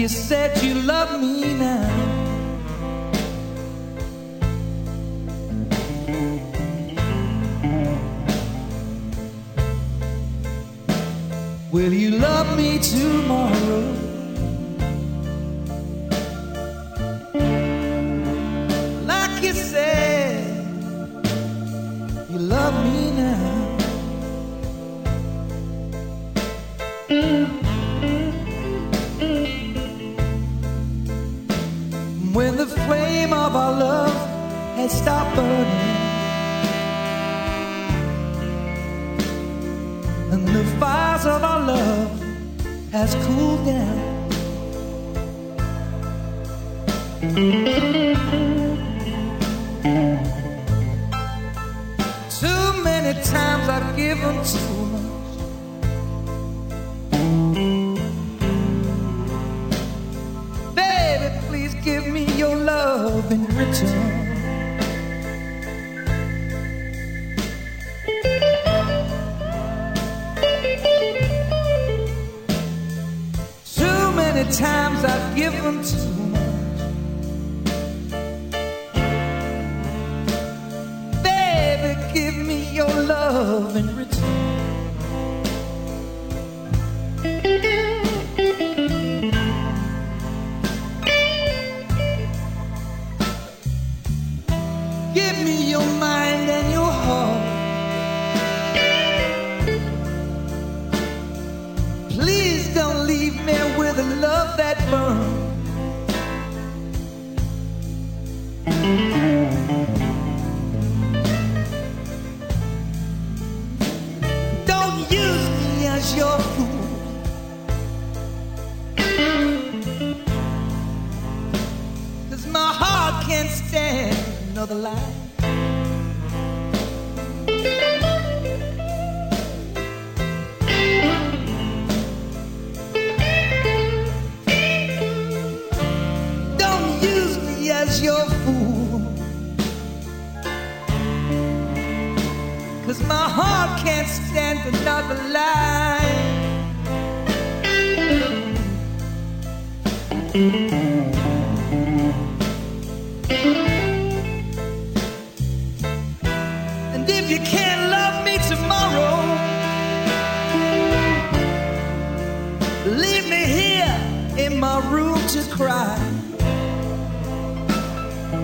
You said you love me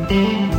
there.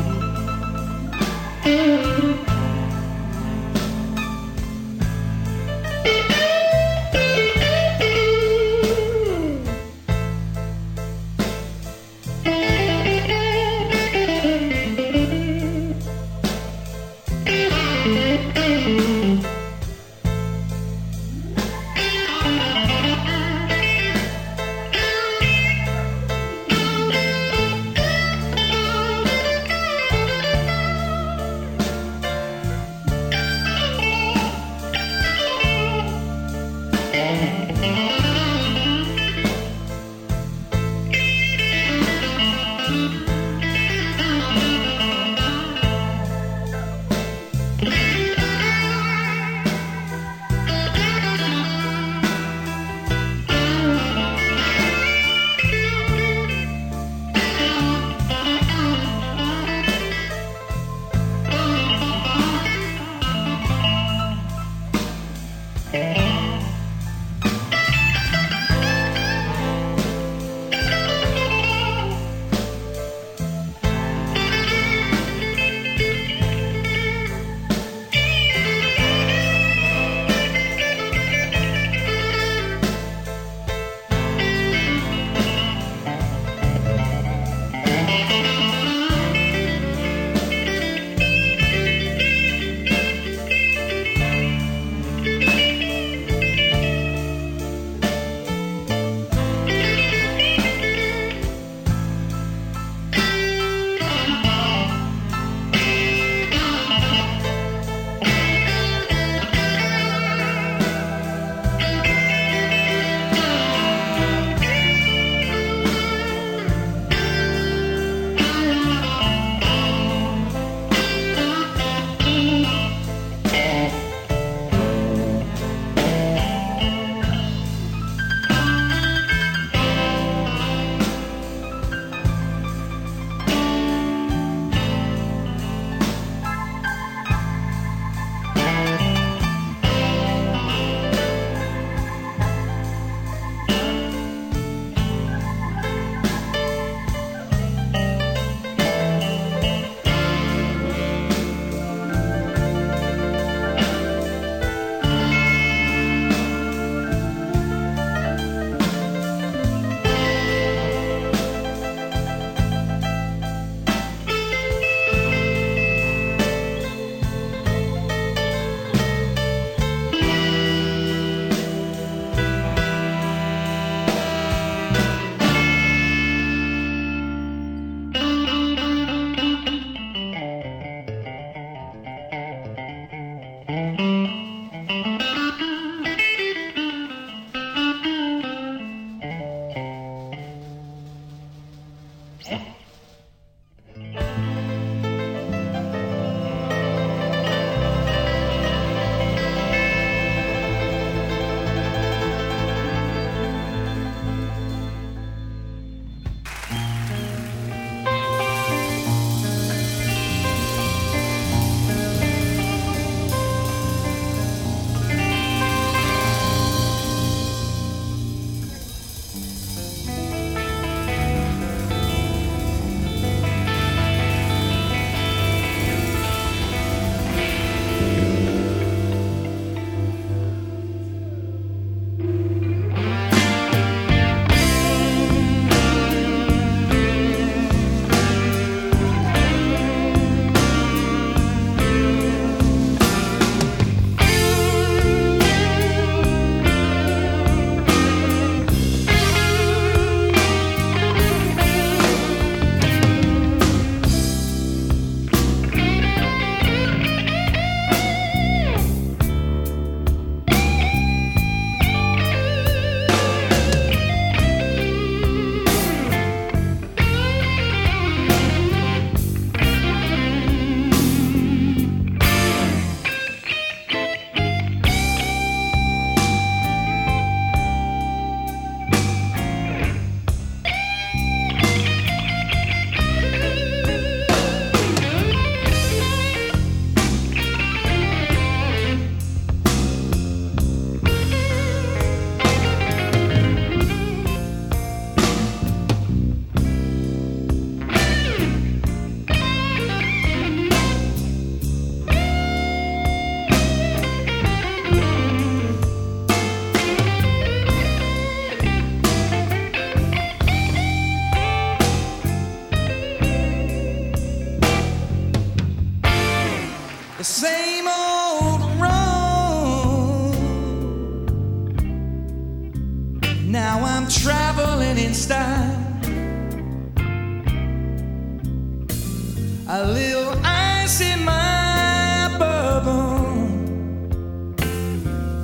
a little ice in my bubble,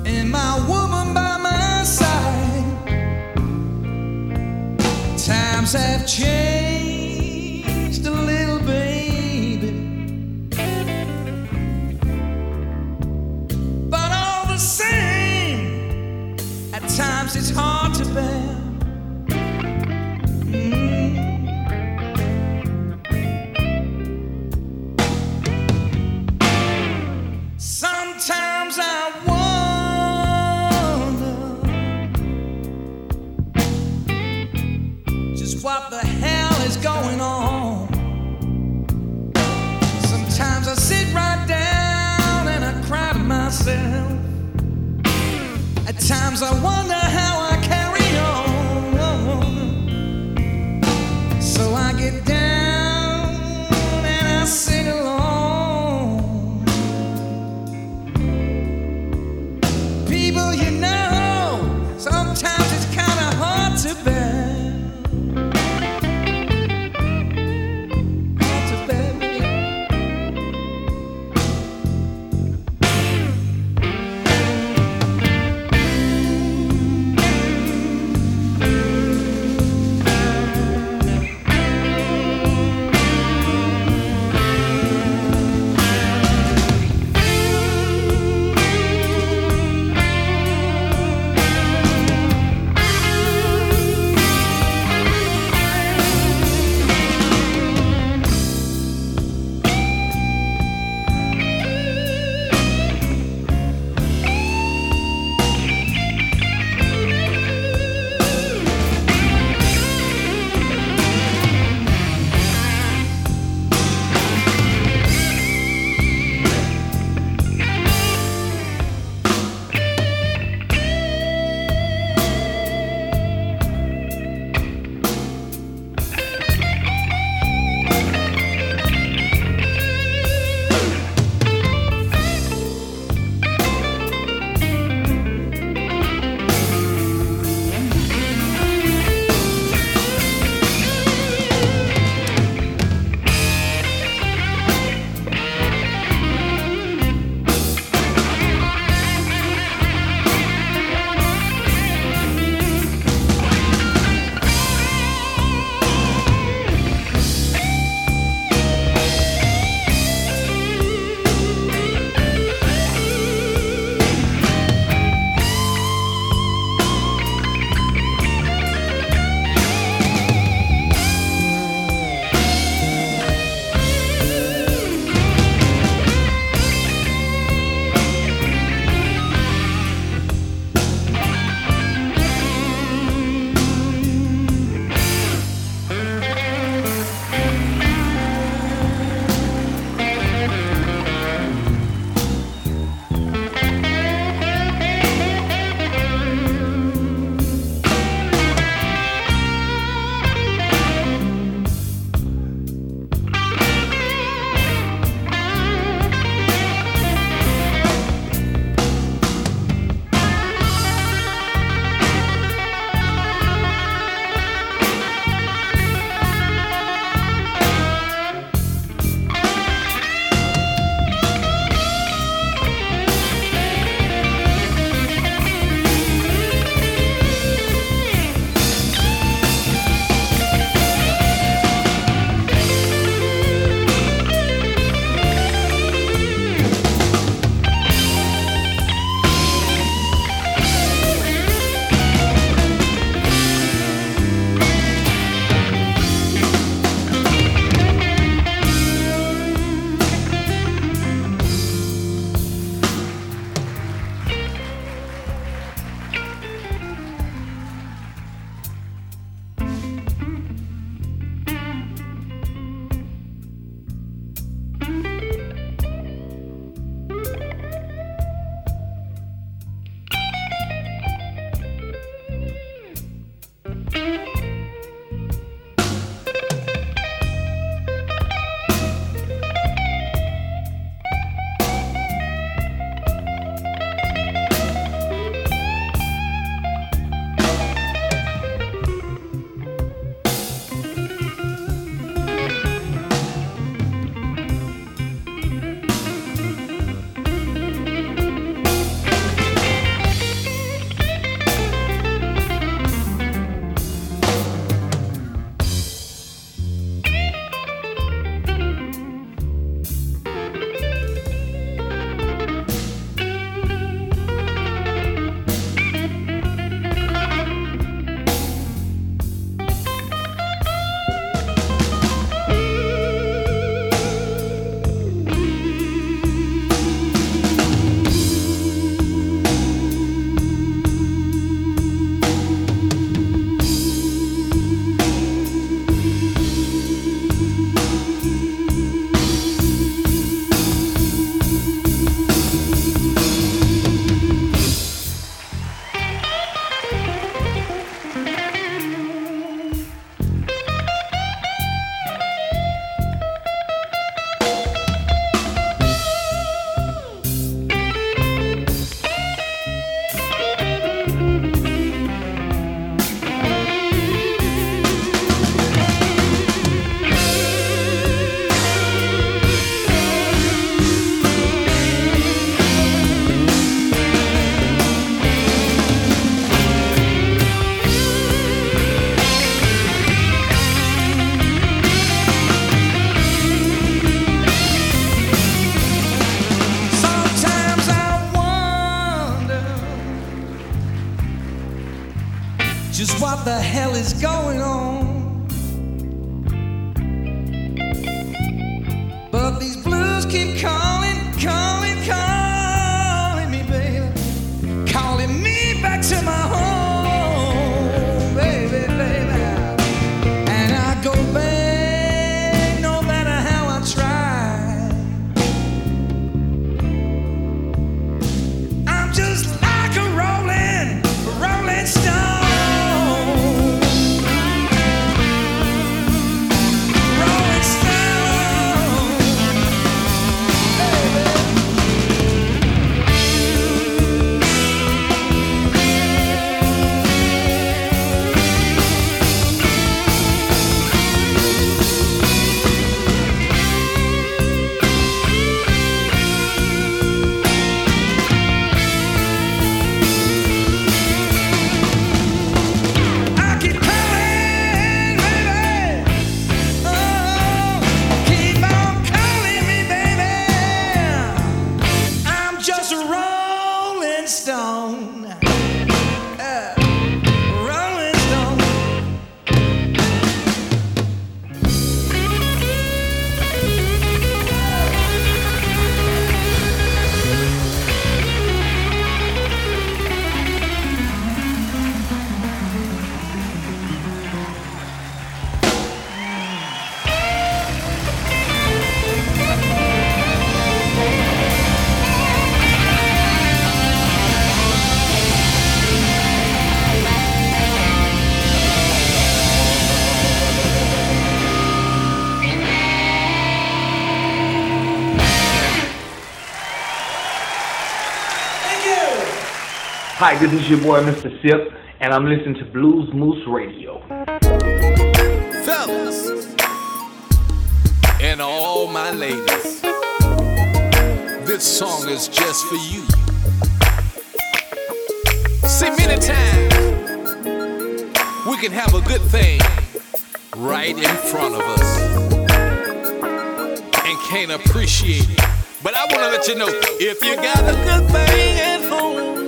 and my woman by my side. Times have changed. I want Hi, this is your boy Mr. Sipp, and I'm listening to Blues Moose Radio. Fellas and all my ladies, this song is just for you. See, many times we can have a good thing right in front of us and can't appreciate it. But I want to let you know if you got a good thing at home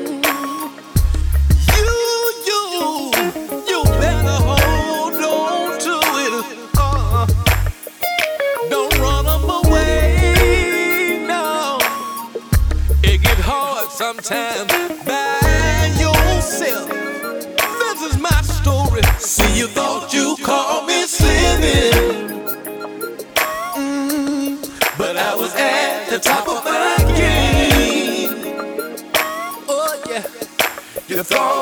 Sometimes by yourself. This is my story. See, you thought you called me slimming, mm, but I was at the top of my game. Oh yeah, you thought.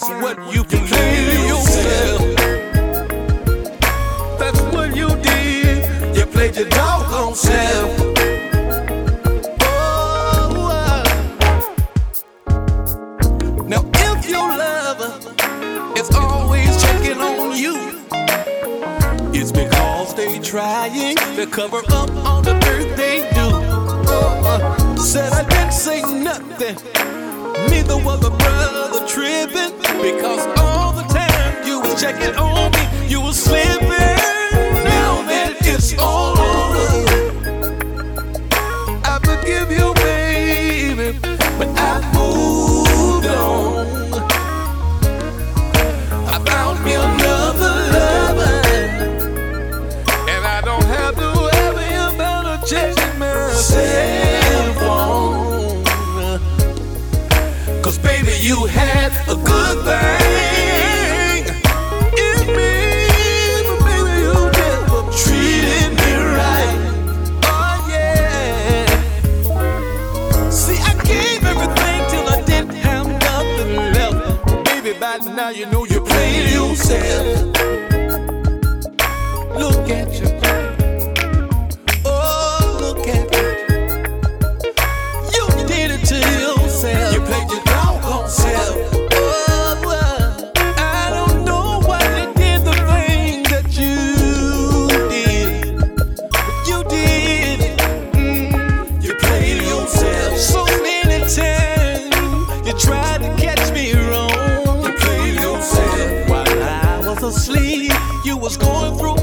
That's what you can. Was going through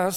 my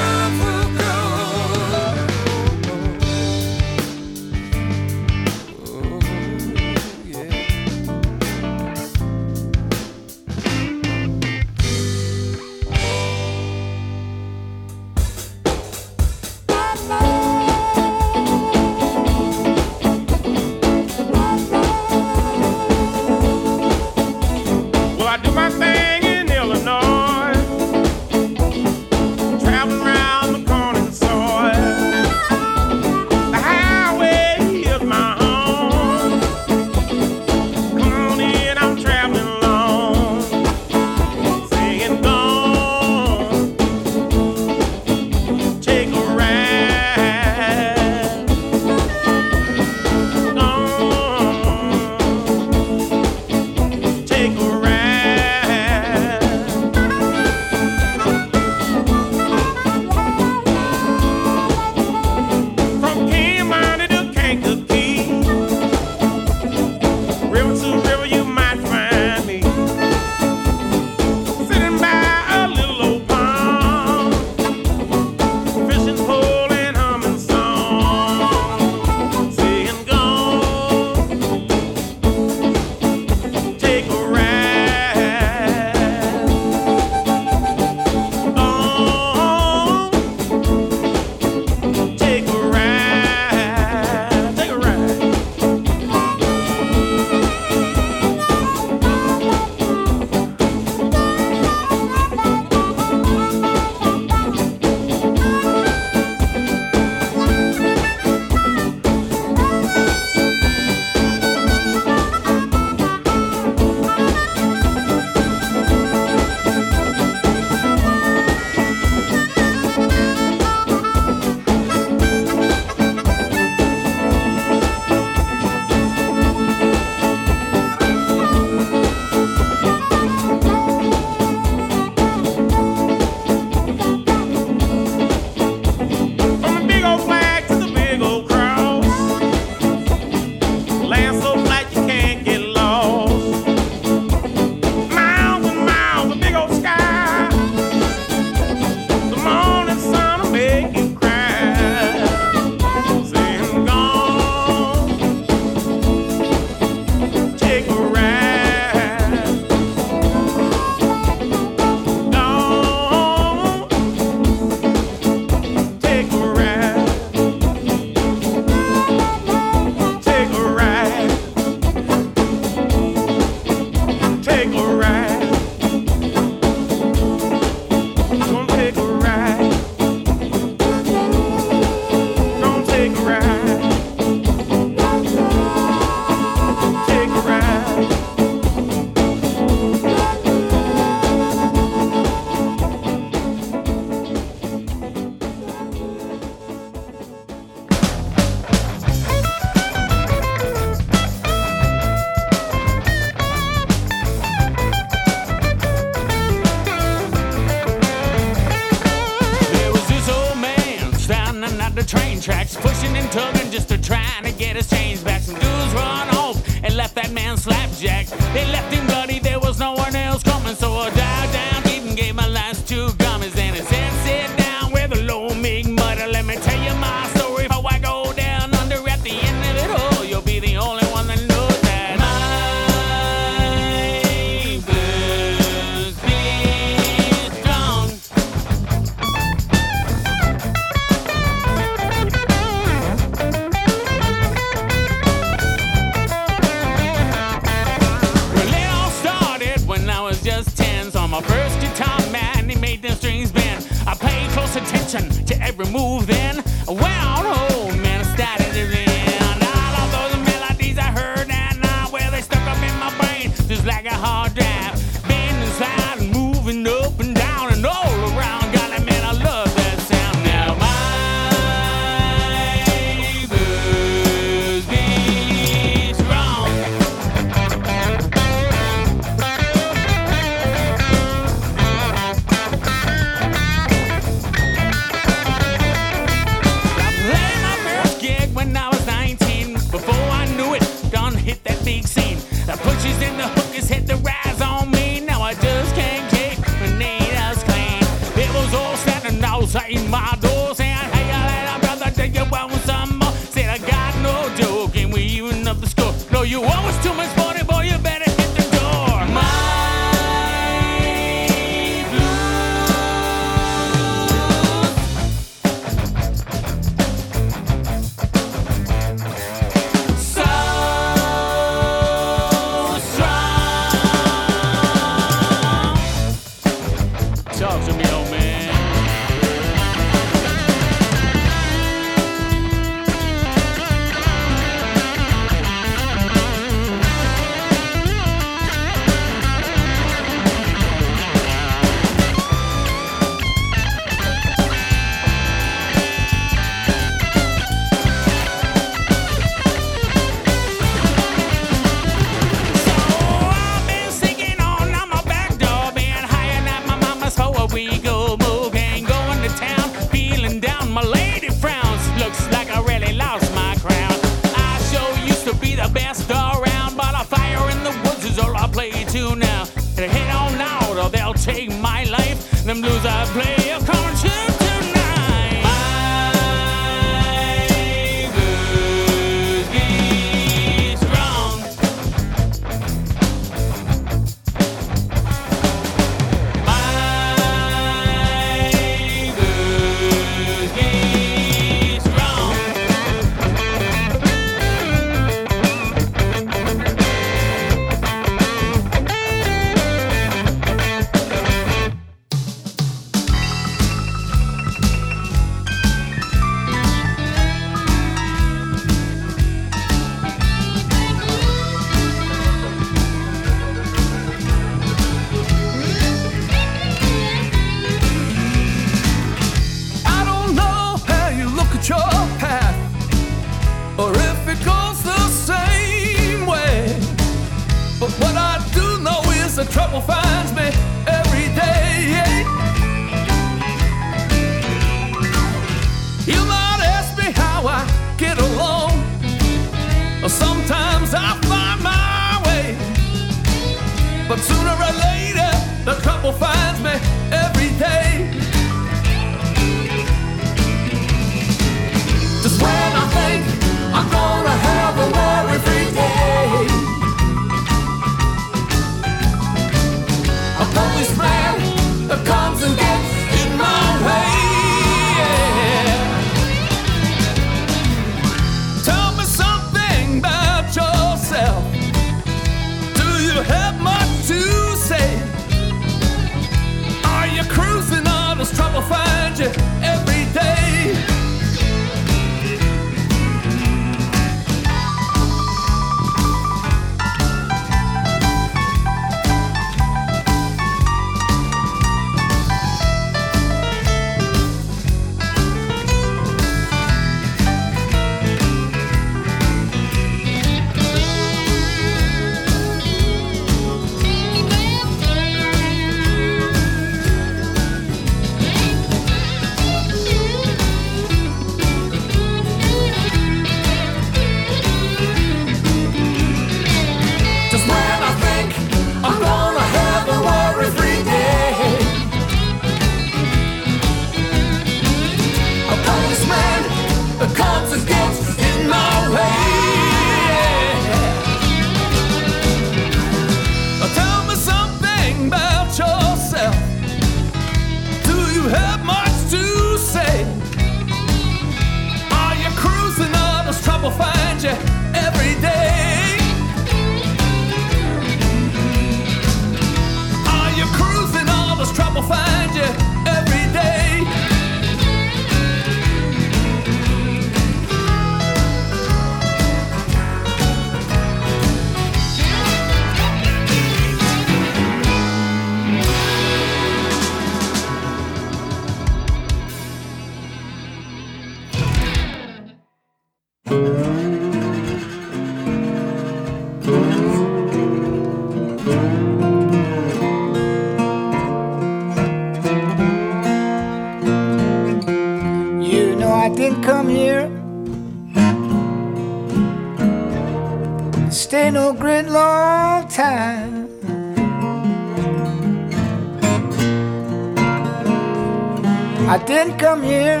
come here.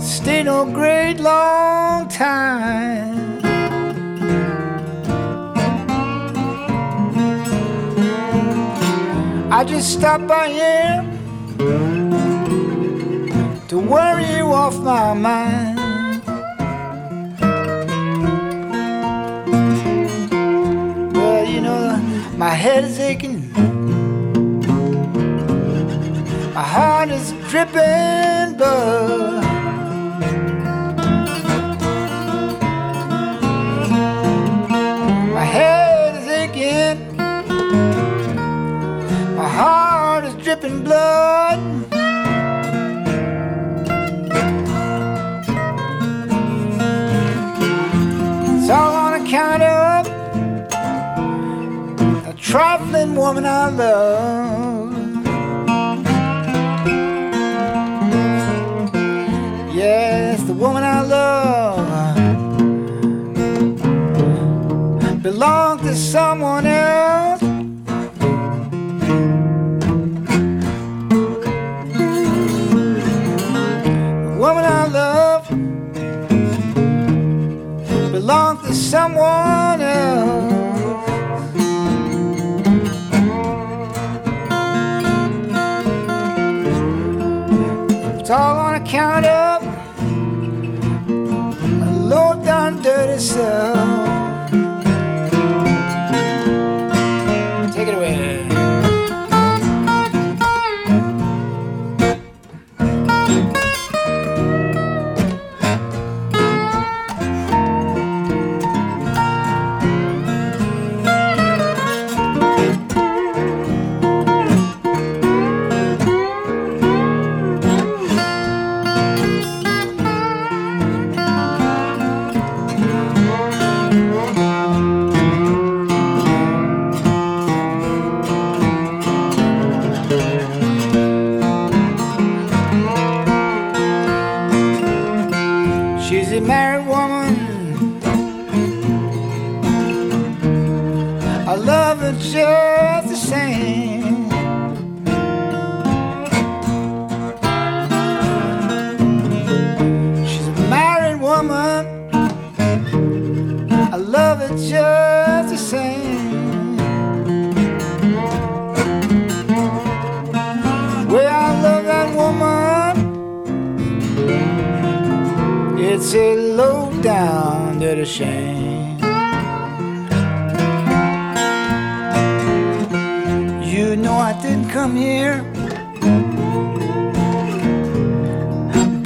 Stay no great long time. I just stopped by here to worry you off my mind. Well, you know, my head is aching, heart is dripping blood. My head is aching, my heart is dripping blood. It's all on account of a trifling woman I love. Woman I love belongs to someone else.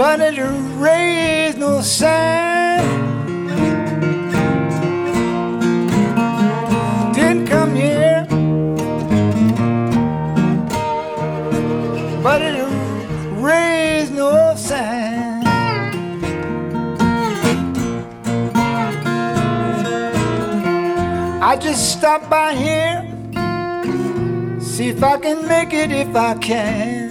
But it raised no sound. Didn't come here, but it raised no sound. I just stopped by here, see if I can make it if I can.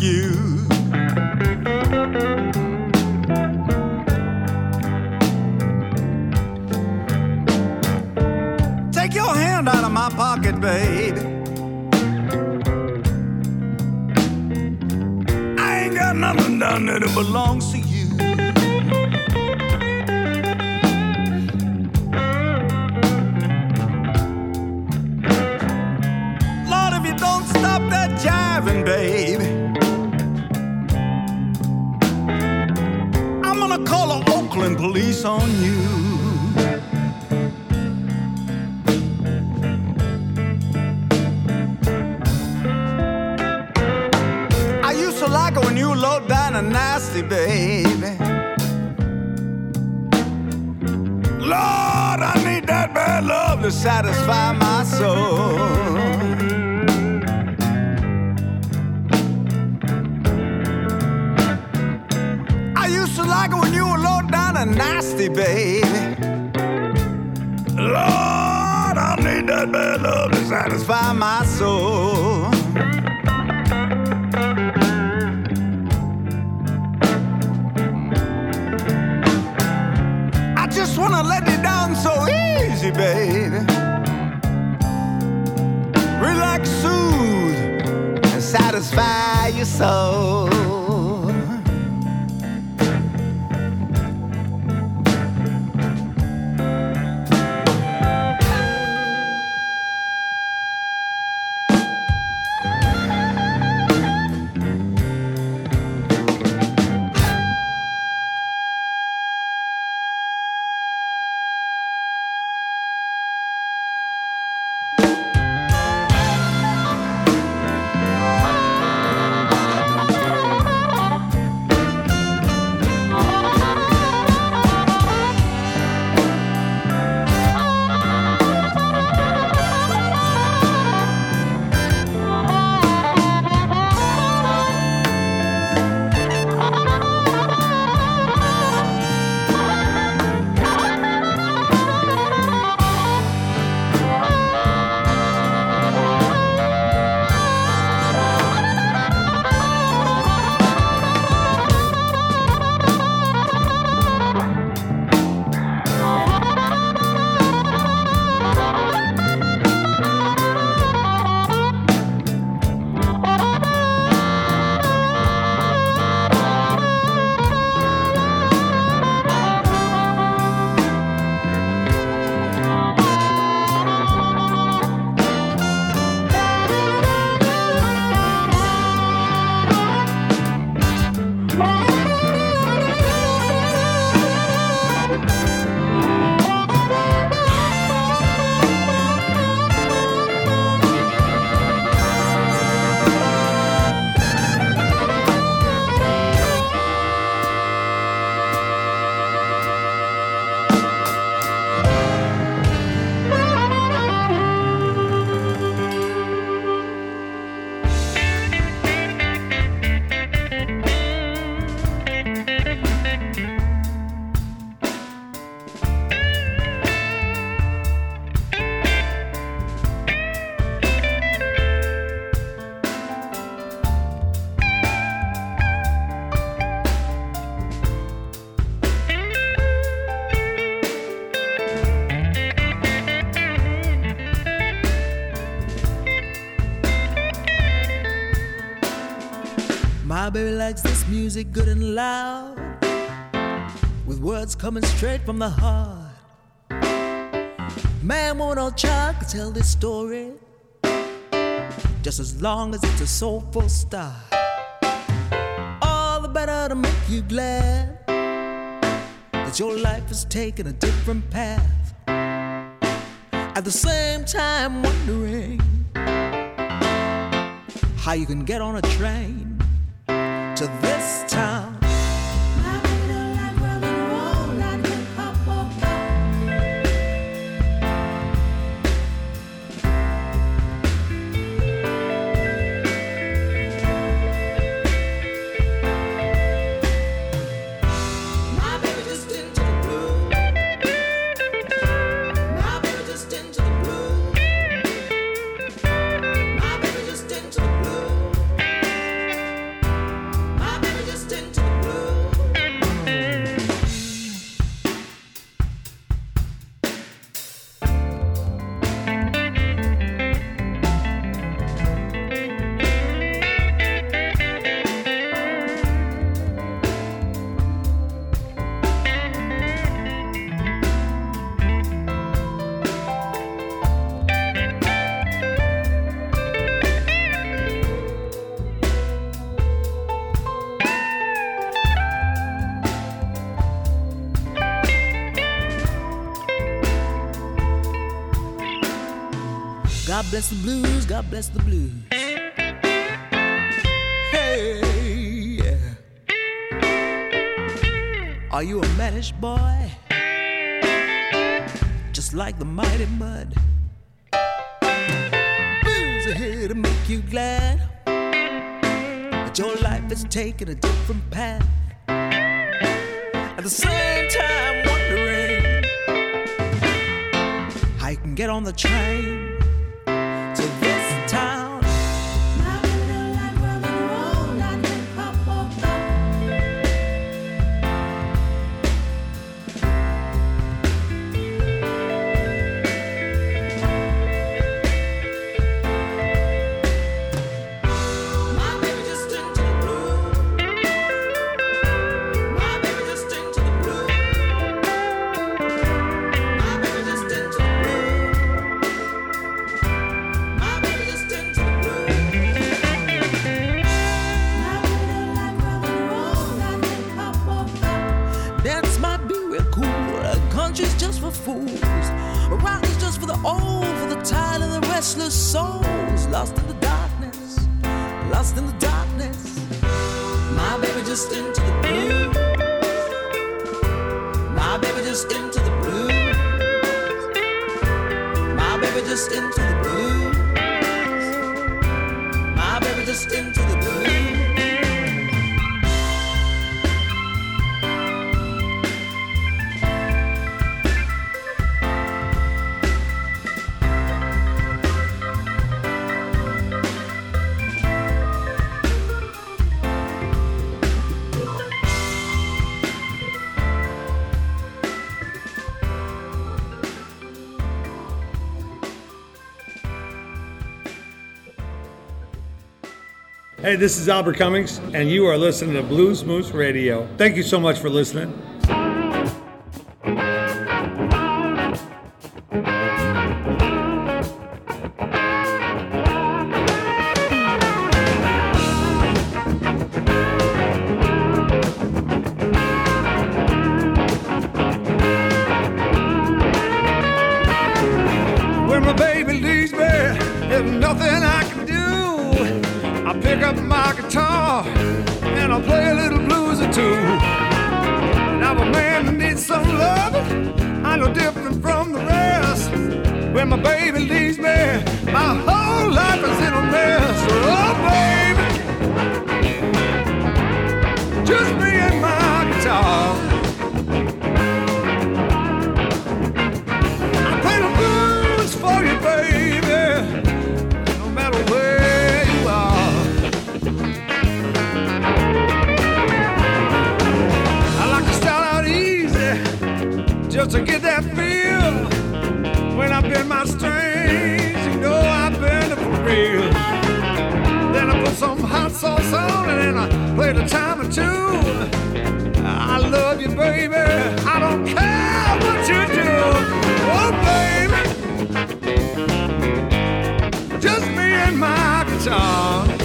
You. Nasty, baby. Lord, I need that bad love to satisfy my soul. I just wanna let it down so easy, baby. Relax, soothe, and satisfy your soul. Music good and loud, with words coming straight from the heart. Man, woman, or child can tell this story, just as long as it's a soulful start. All the better to make you glad that your life has taken a different path. At the same time, wondering how you can get on a train to this town. God bless the blues, God bless the blues. Hey, yeah. Are you a mannish boy? Just like the mighty mud. Blues are here to make you glad. But your life is taking a different path. At the same time, wondering how you can get on the train Hey, this is Albert Cummings, and you are listening to Blues Moose Radio. Thank you so much for listening. I pick up my guitar and I play a little blues or two. Now a man needs some love, I'm no different from the rest. When my baby leaves me, my whole life is in a mess. Oh, baby, just me and my guitar. To get that feel. When I bend my strings, you know I bend it for real. Then I put some hot sauce on it and I play the time or two. I love you, baby. I don't care what you do. Oh, baby. Just me and my guitar.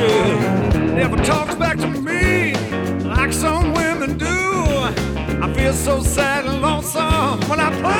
Never talks back to me like some women do. I feel so sad and lonesome when I play